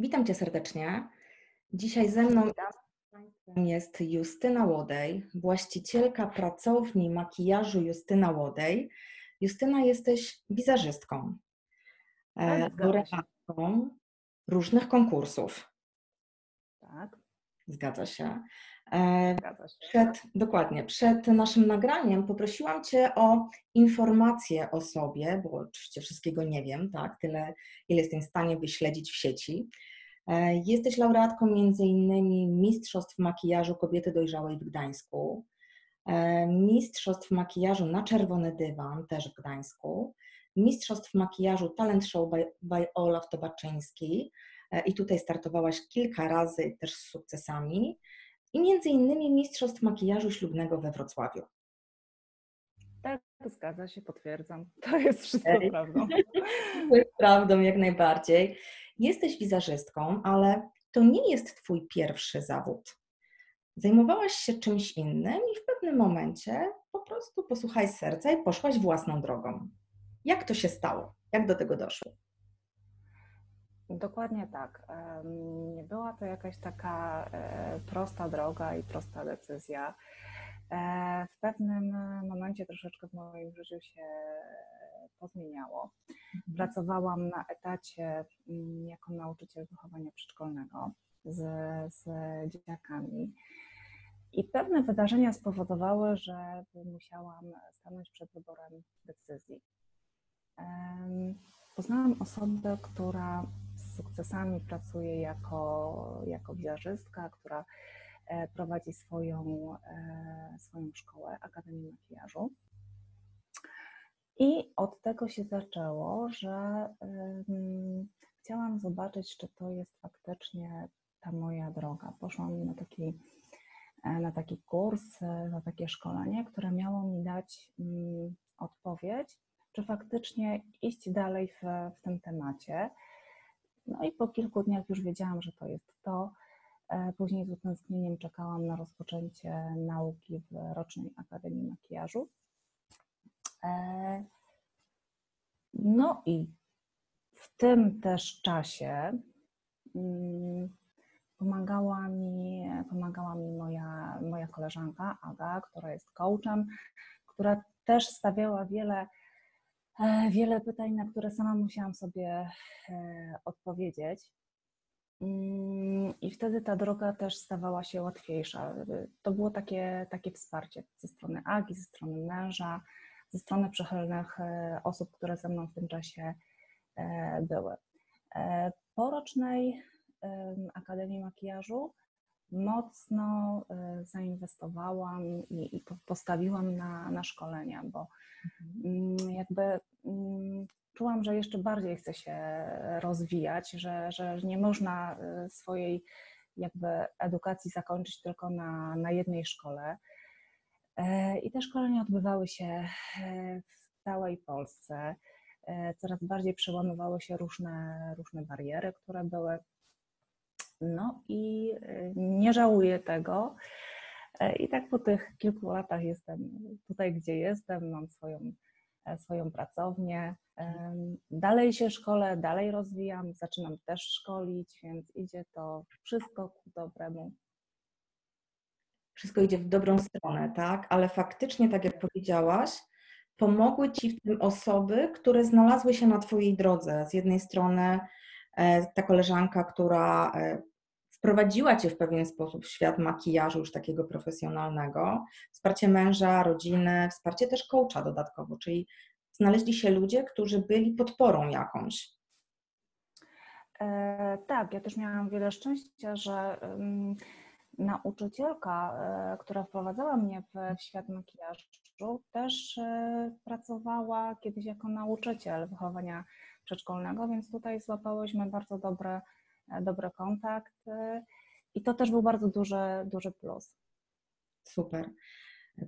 Witam Cię serdecznie. Dzisiaj ze mną jest Justyna Łodej, właścicielka pracowni makijażu Justyna Łodej. Justyna, jesteś wizerzystką, e, Tak, laureatką różnych konkursów. Tak, Zgadza się. E, zgadza się. Przed, dokładnie, przed naszym nagraniem poprosiłam Cię o informacje o sobie, bo oczywiście wszystkiego nie wiem, tak, tyle, ile jestem w stanie wyśledzić w sieci. E, Jesteś laureatką między innymi Mistrzostw Makijażu Kobiety Dojrzałej w Gdańsku, e, Mistrzostw Makijażu na Czerwony Dywan też w Gdańsku, Mistrzostw Makijażu Talent Show by, by Olaf Tobaczyński e, i tutaj startowałaś kilka razy też z sukcesami i między innymi Mistrzostw Makijażu Ślubnego we Wrocławiu. Tak, zgadza się, potwierdzam. To jest wszystko Ej. prawdą. To jest prawdą jak najbardziej. Jesteś wizerzystką, ale to nie jest Twój pierwszy zawód. Zajmowałaś się czymś innym i w pewnym momencie po prostu posłuchaj serca i poszłaś własną drogą. Jak to się stało? Jak do tego doszło? Dokładnie tak. Nie była to jakaś taka e, prosta droga i prosta decyzja. E, W pewnym momencie troszeczkę w moim życiu się pozmieniało. Pracowałam na etacie mm, jako nauczyciel wychowania przedszkolnego z, z dzieciakami. I pewne wydarzenia spowodowały, że musiałam stanąć przed wyborem decyzji. Poznałam osobę, która z sukcesami pracuje jako, jako wizerzystka, która e, prowadzi swoją, e, swoją szkołę, Akademię Makijażu. I od tego się zaczęło, że chciałam zobaczyć, czy to jest faktycznie ta moja droga. Poszłam na taki, e, na taki kurs, e, na takie szkolenie, które miało mi dać mm, odpowiedź, czy faktycznie iść dalej w, w tym temacie. No i po kilku dniach już wiedziałam, że to jest to. E, Później z utęsknieniem czekałam na rozpoczęcie nauki w rocznej Akademii Makijażu. E, No i w tym też czasie mm, pomagała mi, pomagała mi moja, moja koleżanka Aga, która jest coachem, która też stawiała wiele, e, wiele pytań, na które sama musiałam sobie e, odpowiedzieć. Mm, I wtedy ta droga też stawała się łatwiejsza. To było takie, takie wsparcie ze strony Agi, ze strony męża, ze strony przychylnych e, osób, które ze mną w tym czasie e, były. E, Po rocznej em, Akademii Makijażu mocno zainwestowałam i, i po- postawiłam na, na szkolenia, bo mm, jakby mm, czułam, że jeszcze bardziej chcę się rozwijać, że, że nie można swojej jakby edukacji zakończyć tylko na, na jednej szkole. E, I te szkolenia odbywały się e, w całej Polsce. E, Coraz bardziej przełamywały się różne, różne bariery, które były. No i nie żałuję tego. I tak po tych kilku latach jestem tutaj, gdzie jestem, mam swoją, swoją pracownię. Dalej się szkolę, dalej rozwijam, zaczynam też szkolić, więc idzie to wszystko ku dobremu. Wszystko idzie w dobrą stronę, tak? Ale faktycznie, tak jak powiedziałaś, pomogły Ci w tym osoby, które znalazły się na Twojej drodze. Z jednej strony e, ta koleżanka, która e, wprowadziła Cię w pewien sposób w świat makijażu już takiego profesjonalnego, wsparcie męża, rodziny, wsparcie też coacha dodatkowo, czyli znaleźli się ludzie, którzy byli podporą jakąś. E, tak, ja też miałam wiele szczęścia, że nauczycielka, e, która wprowadzała mnie w, świat makijażu, też e, pracowała kiedyś jako nauczyciel wychowania przedszkolnego, więc tutaj złapałyśmy bardzo dobry, e, dobry kontakt i to też był bardzo duży, duży plus. Super.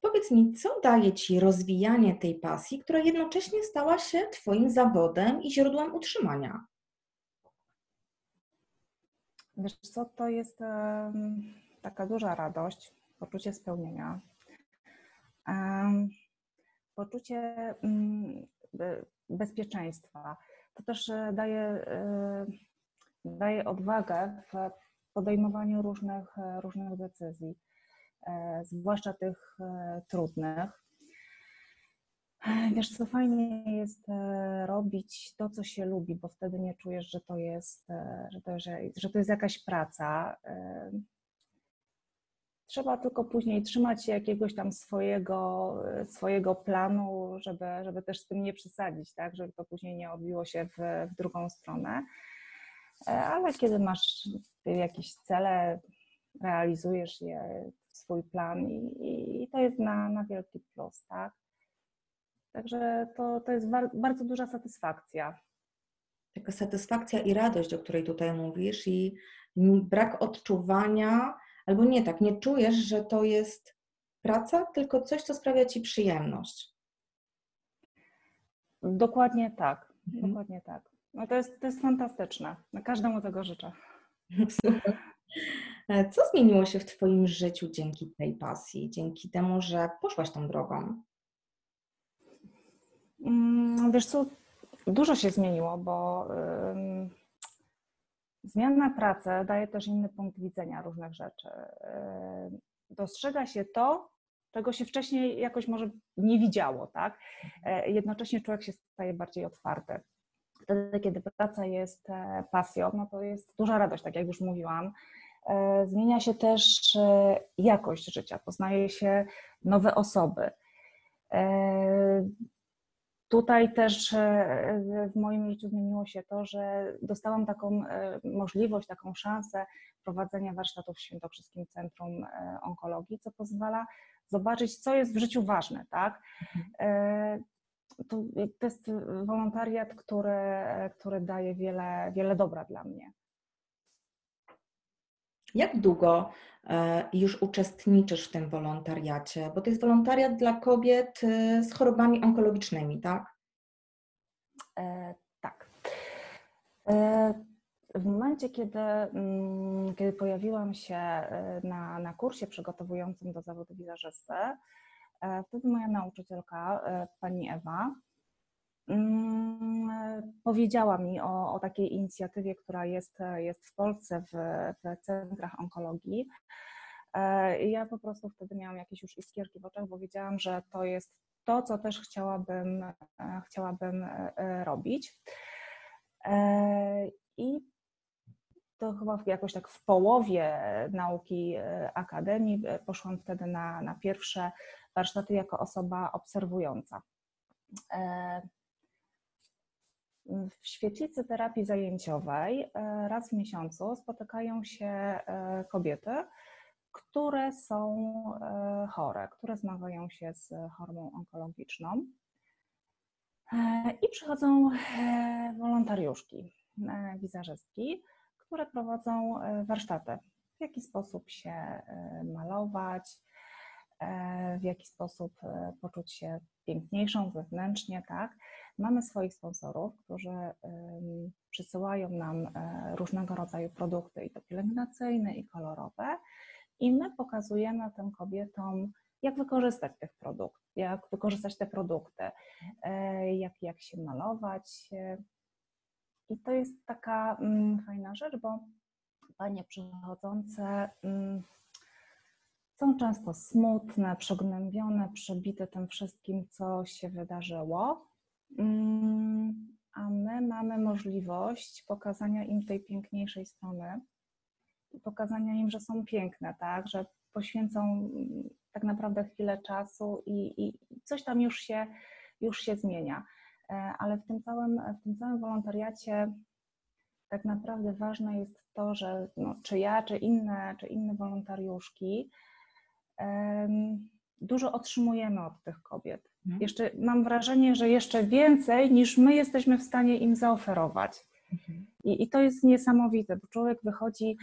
Powiedz mi, co daje Ci rozwijanie tej pasji, która jednocześnie stała się Twoim zawodem i źródłem utrzymania? Wiesz co, to jest taka duża radość, poczucie spełnienia, poczucie mm, be- bezpieczeństwa. To też e, daje e, daje odwagę w podejmowaniu różnych, różnych decyzji, zwłaszcza tych trudnych. Wiesz, co fajnie jest robić to, co się lubi, bo wtedy nie czujesz, że to jest, że to, że, że to jest jakaś praca. Trzeba tylko później trzymać się jakiegoś tam swojego, swojego planu, żeby, żeby też z tym nie przesadzić, tak? żeby to później nie odbiło się w, w drugą stronę. E, ale kiedy masz jakieś cele, realizujesz je, swój plan i, i to jest na, na wielki plus, tak? Także to, to jest bardzo duża satysfakcja. Taka satysfakcja i radość, o której tutaj mówisz, i brak odczuwania albo nie tak, nie czujesz, że to jest praca, tylko coś, co sprawia ci przyjemność. Dokładnie tak. Mhm. Dokładnie tak. No to jest, to jest fantastyczne. Na każdemu tego życzę. E, co zmieniło się w Twoim życiu dzięki tej pasji, dzięki temu, że poszłaś tą drogą? Mm, wiesz co, dużo się zmieniło, bo Zmiana pracy daje też inny punkt widzenia różnych rzeczy. Yy, dostrzega się to, czego się wcześniej jakoś może nie widziało, tak? Yy, jednocześnie człowiek się staje bardziej otwarty. Wtedy, kiedy praca jest e, pasją, no to jest duża radość, tak jak już mówiłam. E, zmienia się też e, jakość życia, poznaje się nowe osoby. Tutaj też e, w moim życiu zmieniło się to, że dostałam taką e, możliwość, taką szansę prowadzenia warsztatów w Świętokrzyskim Centrum e, Onkologii, co pozwala zobaczyć, co jest w życiu ważne, tak? To, to jest wolontariat, który, który daje wiele, wiele dobra dla mnie. Jak długo już uczestniczysz w tym wolontariacie? Bo to jest wolontariat dla kobiet z chorobami onkologicznymi, tak? E, tak. E, w momencie, kiedy, mm, kiedy pojawiłam się e, na, na kursie przygotowującym do zawodu wizerzysty, wtedy moja nauczycielka, pani Ewa, powiedziała mi o, o takiej inicjatywie, która jest, jest w Polsce w, w centrach onkologii. I ja po prostu wtedy miałam jakieś już iskierki w oczach, bo wiedziałam, że to jest to, co też chciałabym, e, chciałabym e, e, robić. I to chyba jakoś tak w połowie nauki akademii poszłam wtedy na, na pierwsze warsztaty jako osoba obserwująca. W świetlicy terapii zajęciowej raz w miesiącu spotykają się kobiety, które są e, chore, które zmagają się z chorobą onkologiczną. E, I przychodzą e, wolontariuszki, wizerzystki, które prowadzą warsztaty. W jaki sposób się malować, w jaki sposób poczuć się piękniejszą wewnętrznie, tak? Mamy swoich sponsorów, którzy przysyłają nam różnego rodzaju produkty, i to pielęgnacyjne, i kolorowe, i my pokazujemy tym kobietom, jak wykorzystać tych produktów, jak wykorzystać te produkty, e, jak, jak się malować. I to jest taka mm, fajna rzecz, bo panie przychodzące mm, są często smutne, przegnębione, przebite tym wszystkim, co się wydarzyło. Mm, a my mamy możliwość pokazania im tej piękniejszej strony, pokazania im, że są piękne, tak, że poświęcą mm, tak naprawdę chwilę czasu i, i coś tam już się, już się zmienia. E, ale w tym całym, w tym całym wolontariacie tak naprawdę ważne jest to, że no, czy ja, czy inne, czy inne wolontariuszki dużo otrzymujemy od tych kobiet. Mhm. Jeszcze mam wrażenie, że jeszcze więcej niż my jesteśmy w stanie im zaoferować. Mhm. I, I to jest niesamowite, bo człowiek wychodzi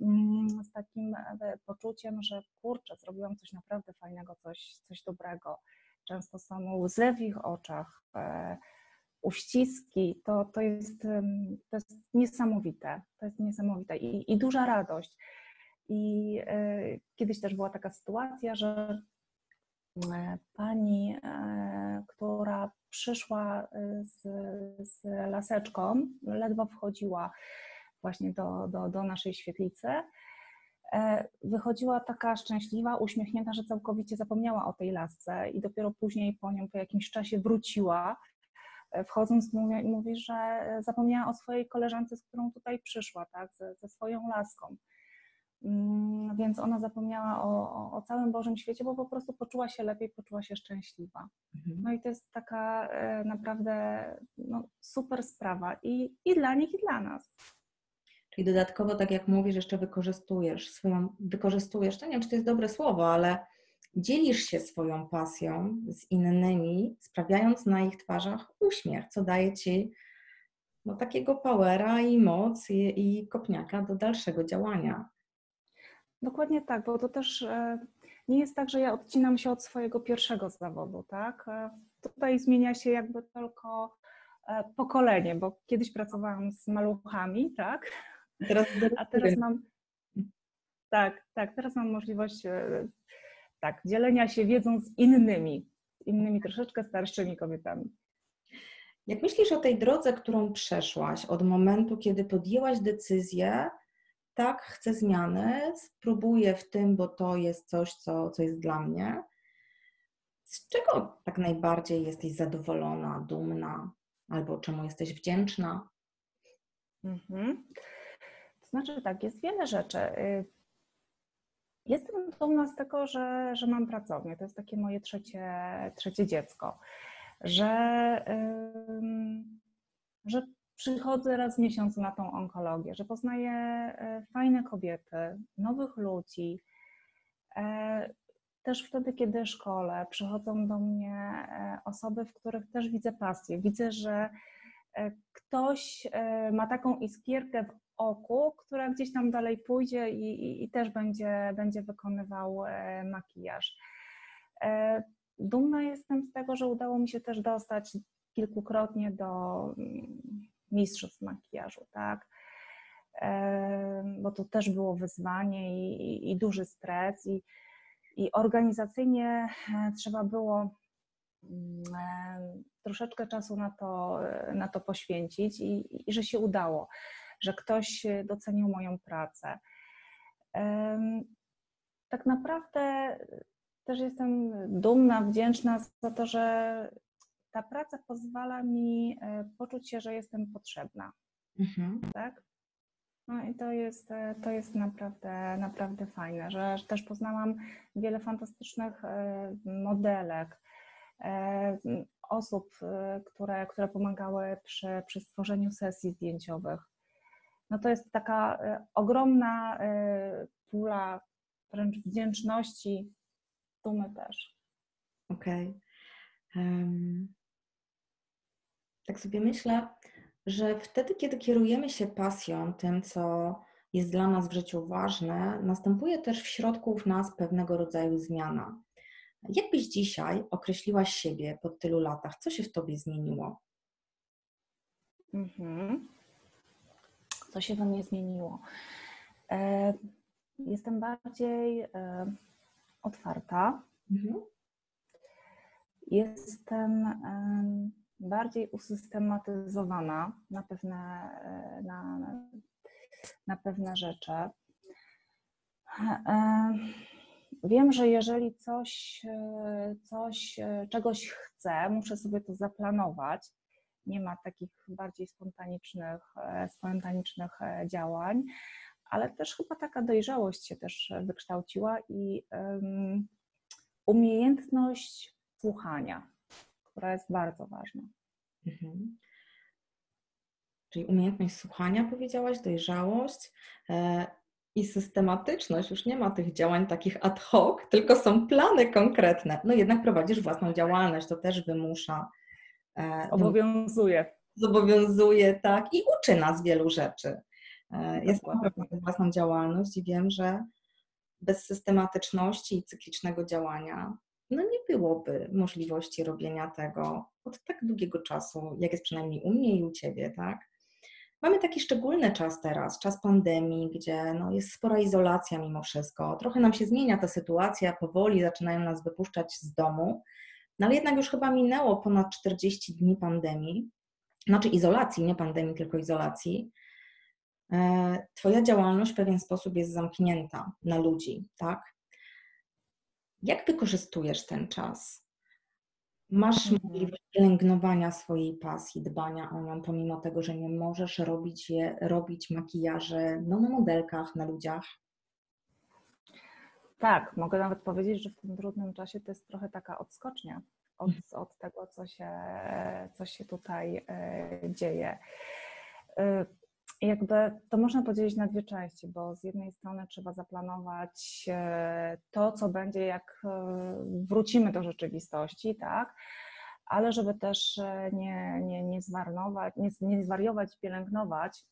Mm, z takim e, poczuciem, że kurczę, zrobiłam coś naprawdę fajnego, coś, coś dobrego. Często są łzy w ich oczach, e, uściski, to, to, jest, to jest niesamowite, to jest niesamowite i, i duża radość. I e, kiedyś też była taka sytuacja, że pani, która przyszła z, z laseczką, ledwo wchodziła właśnie do, do, do naszej świetlicy, e, wychodziła taka szczęśliwa, uśmiechnięta, że całkowicie zapomniała o tej lasce i dopiero później po nią po jakimś czasie wróciła, e, wchodząc i mówi, że zapomniała o swojej koleżance, z którą tutaj przyszła, tak, ze, ze swoją laską. Mm, więc ona zapomniała o, o, całym Bożym świecie, bo po prostu poczuła się lepiej, poczuła się szczęśliwa. Mhm. No i to jest taka e, naprawdę no, super sprawa i, i dla nich, i dla nas. Czyli dodatkowo, tak jak mówisz, jeszcze wykorzystujesz swoją, wykorzystujesz, to nie wiem, czy to jest dobre słowo, ale dzielisz się swoją pasją z innymi, sprawiając na ich twarzach uśmiech, co daje ci no, takiego powera i moc i, i kopniaka do dalszego działania. Dokładnie tak, bo to też e, nie jest tak, że ja odcinam się od swojego pierwszego zawodu, tak? E, tutaj zmienia się jakby tylko e, pokolenie, bo kiedyś pracowałam z maluchami, tak? Teraz A teraz mam. Tak, tak, teraz mam możliwość tak, dzielenia się wiedzą z innymi, innymi troszeczkę starszymi kobietami. Jak myślisz o tej drodze, którą przeszłaś, od momentu, kiedy podjęłaś decyzję, tak, chcę zmiany, spróbuję w tym, bo to jest coś, co, co jest dla mnie. Z czego tak najbardziej jesteś zadowolona, dumna, albo czemu jesteś wdzięczna? Mhm. To znaczy tak, jest wiele rzeczy. Y, jestem dumna z tego, że, że mam pracownię. To jest takie moje trzecie, trzecie dziecko. Że, że przychodzę raz w miesiącu na tą onkologię, że poznaję e, fajne kobiety, nowych ludzi. E, też wtedy, kiedy szkole, przychodzą do mnie e, osoby, w których też widzę pasję. Widzę, że ktoś ma taką iskierkę w oku, która gdzieś tam dalej pójdzie i, i, i też będzie, będzie wykonywał makijaż. Dumna jestem z tego, że udało mi się też dostać kilkukrotnie do mistrzostw makijażu, tak? Bo to też było wyzwanie i, i duży stres, i, i organizacyjnie e, trzeba było mm, troszeczkę czasu na to, na to poświęcić i, i że się udało, że ktoś docenił moją pracę. Tak naprawdę też jestem dumna, wdzięczna za to, że ta praca pozwala mi e, poczuć się, że jestem potrzebna. Mhm. Tak? No i to jest, e, to jest naprawdę, naprawdę fajne, że też poznałam wiele fantastycznych e, modelek, osób, które, które pomagały przy, przy stworzeniu sesji zdjęciowych. No to jest taka ogromna pula wręcz wdzięczności, dumy też. Okej. Okay. Um, tak sobie myślę, że wtedy, kiedy kierujemy się pasją, tym, co jest dla nas w życiu ważne, następuje też w środku w nas pewnego rodzaju zmiana. Jak byś dzisiaj określiłaś siebie po tylu latach? Co się w tobie zmieniło? Mhm. Co się we mnie zmieniło? E, jestem bardziej e, otwarta. Mhm. Jestem e, bardziej usystematyzowana na pewne, e, na, na pewne rzeczy. E, wiem, że jeżeli coś, e, coś, czegoś chcę, muszę sobie to zaplanować. Nie ma takich bardziej spontanicznych, spontanicznych działań, ale też chyba taka dojrzałość się też wykształciła i um, umiejętność słuchania która jest bardzo ważna. Mhm. Czyli umiejętność słuchania, powiedziałaś, dojrzałość e, i systematyczność. Już nie ma tych działań takich ad hoc, tylko są plany konkretne. No jednak prowadzisz własną działalność, to też wymusza. E, Obowiązuje. Zobowiązuje, tak, i uczy nas wielu rzeczy. E, jest własną działalność i wiem, że bez systematyczności i cyklicznego działania no nie byłoby możliwości robienia tego od tak długiego czasu, jak jest przynajmniej u mnie i u Ciebie, tak? Mamy taki szczególny czas teraz, czas pandemii, gdzie no, jest spora izolacja mimo wszystko. Trochę nam się zmienia ta sytuacja, powoli zaczynają nas wypuszczać z domu, no ale jednak już chyba minęło ponad 40 dni pandemii, znaczy izolacji, nie pandemii, tylko izolacji. e, Twoja działalność w pewien sposób jest zamknięta na ludzi, tak? Jak wykorzystujesz ten czas? Masz mhm. możliwość pielęgnowania swojej pasji, dbania o nią, pomimo tego, że nie możesz robić, je, robić makijaże no, na modelkach, na ludziach? Tak, mogę nawet powiedzieć, że w tym trudnym czasie to jest trochę taka odskocznia od, mhm. od tego, co się, co się tutaj e, dzieje. E, jakby to można podzielić na dwie części, bo z jednej strony trzeba zaplanować e, to, co będzie, jak wrócimy do rzeczywistości, tak? Ale żeby też nie, nie, nie zwariować, nie, nie zwariować, pielęgnować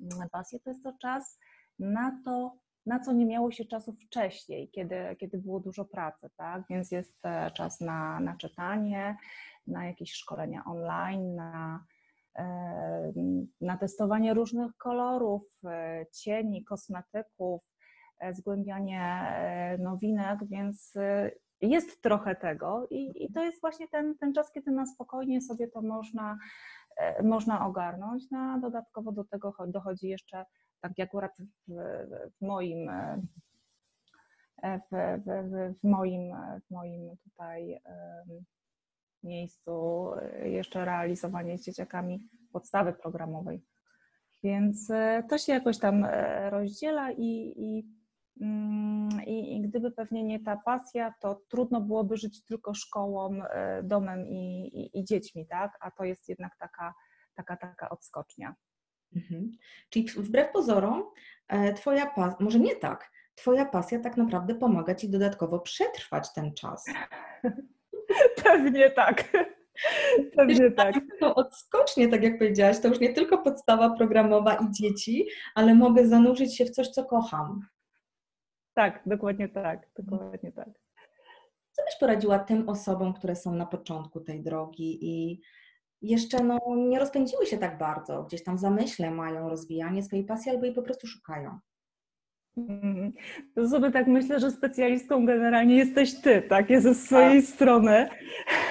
mm, pasję, to jest to czas na to, na co nie miało się czasu wcześniej, kiedy, kiedy było dużo pracy, tak? Więc jest e, czas na, na czytanie, na jakieś szkolenia online, na, e, na testowanie różnych kolorów, e, cieni, kosmetyków, zgłębianie nowinek, więc jest trochę tego i, i to jest właśnie ten, ten czas, kiedy na spokojnie sobie to można, można ogarnąć. No, dodatkowo do tego dochodzi jeszcze tak jak akurat w, w moim e, w, w, w, moim, w moim tutaj miejscu jeszcze realizowanie z dzieciakami podstawy programowej. Więc e, to się jakoś tam e, rozdziela i, i, mm, i, i gdyby pewnie nie ta pasja, to trudno byłoby żyć tylko szkołą, domem i, i, dziećmi, tak? A to jest jednak taka, taka, taka odskocznia. Mhm. Czyli wbrew pozorom, e, Twoja pasja, może nie tak, Twoja pasja tak naprawdę pomaga Ci dodatkowo przetrwać ten czas. Pewnie tak. Pewnie tak. To odskocznie, tak jak powiedziałaś, to już nie tylko podstawa programowa i dzieci, ale mogę zanurzyć się w coś, co kocham. Tak, dokładnie tak, dokładnie tak. Co byś poradziła tym osobom, które są na początku tej drogi i jeszcze no, nie rozpędziły się tak bardzo, gdzieś tam w zamyśle mają rozwijanie swojej pasji albo jej po prostu szukają. To sobie tak myślę, że specjalistką generalnie jesteś ty, tak? Ja ze swojej tak. strony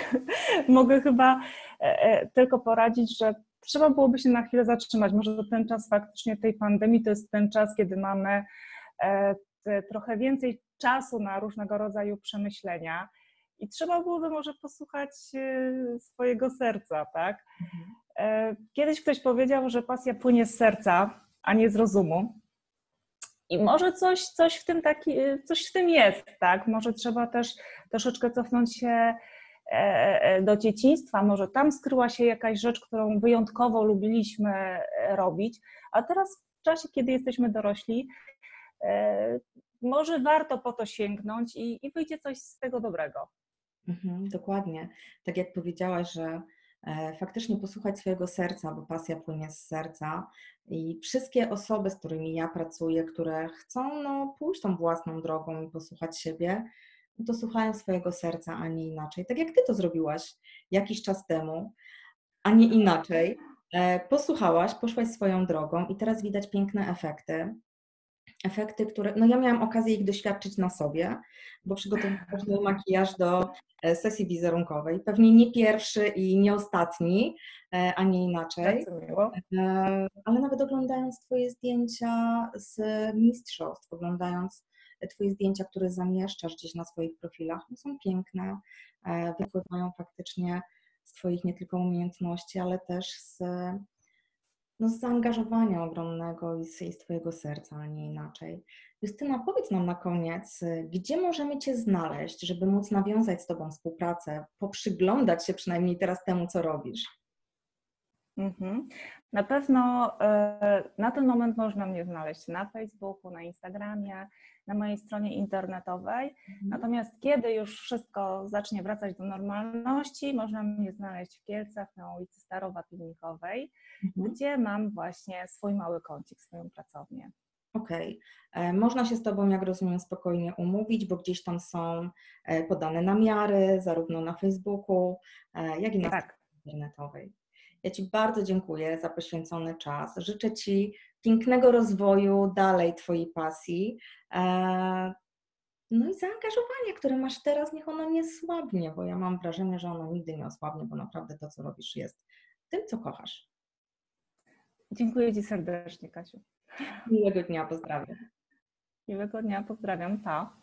mogę chyba e, e, tylko poradzić, że trzeba byłoby się na chwilę zatrzymać. Może ten czas faktycznie tej pandemii to jest ten czas, kiedy mamy e, trochę więcej czasu na różnego rodzaju przemyślenia i trzeba byłoby może posłuchać swojego serca, tak? Mhm. Kiedyś ktoś powiedział, że pasja płynie z serca, a nie z rozumu. I może coś, coś, w tym taki, e, coś w tym jest, tak? Może trzeba też troszeczkę cofnąć się do dzieciństwa, może tam skryła się jakaś rzecz, którą wyjątkowo lubiliśmy robić, a teraz w czasie, kiedy jesteśmy dorośli, może warto po to sięgnąć i, i wyjdzie coś z tego dobrego. Mhm, dokładnie. Tak jak powiedziałaś, że e, faktycznie posłuchać swojego serca, bo pasja płynie z serca i wszystkie osoby, z którymi ja pracuję, które chcą no, pójść tą własną drogą i posłuchać siebie, to słuchają swojego serca, a nie inaczej. Tak jak ty to zrobiłaś jakiś czas temu, a nie inaczej. E, posłuchałaś, poszłaś swoją drogą i teraz widać piękne efekty efekty, które, no ja miałam okazję ich doświadczyć na sobie, bo przygotowywałam mój makijaż do e, sesji wizerunkowej. Pewnie nie pierwszy i nie ostatni, e, a nie inaczej. E, ale nawet oglądając Twoje zdjęcia z mistrzostw, oglądając Twoje zdjęcia, które zamieszczasz gdzieś na swoich profilach, no są piękne, wypływają faktycznie z Twoich nie tylko umiejętności, ale też z no, z zaangażowania ogromnego i z, i z Twojego serca, a nie inaczej. Justyna, powiedz nam na koniec, gdzie możemy Cię znaleźć, żeby móc nawiązać z Tobą współpracę, poprzyglądać się przynajmniej teraz temu, co robisz? Mhm. Na pewno e, na ten moment można mnie znaleźć na Facebooku, na Instagramie, na mojej stronie internetowej. Mhm. Natomiast kiedy już wszystko zacznie wracać do normalności, można mnie znaleźć w Kielcach na ulicy Starowa Pilnikowej, mhm. gdzie mam właśnie swój mały kącik, swoją pracownię. Okej. Okay. E, można się z Tobą, jak rozumiem, spokojnie umówić, bo gdzieś tam są e, podane namiary, zarówno na Facebooku, jak i na tak. stronie internetowej. Ja Ci bardzo dziękuję za poświęcony czas. Życzę Ci pięknego rozwoju dalej Twojej pasji. E, no i zaangażowanie, które masz teraz, niech ono nie słabnie, bo ja mam wrażenie, że ono nigdy nie osłabnie, bo naprawdę to, co robisz, jest tym, co kochasz. Dziękuję Ci serdecznie, Kasiu. Miłego dnia, pozdrawiam. Miłego dnia, pozdrawiam. Pa.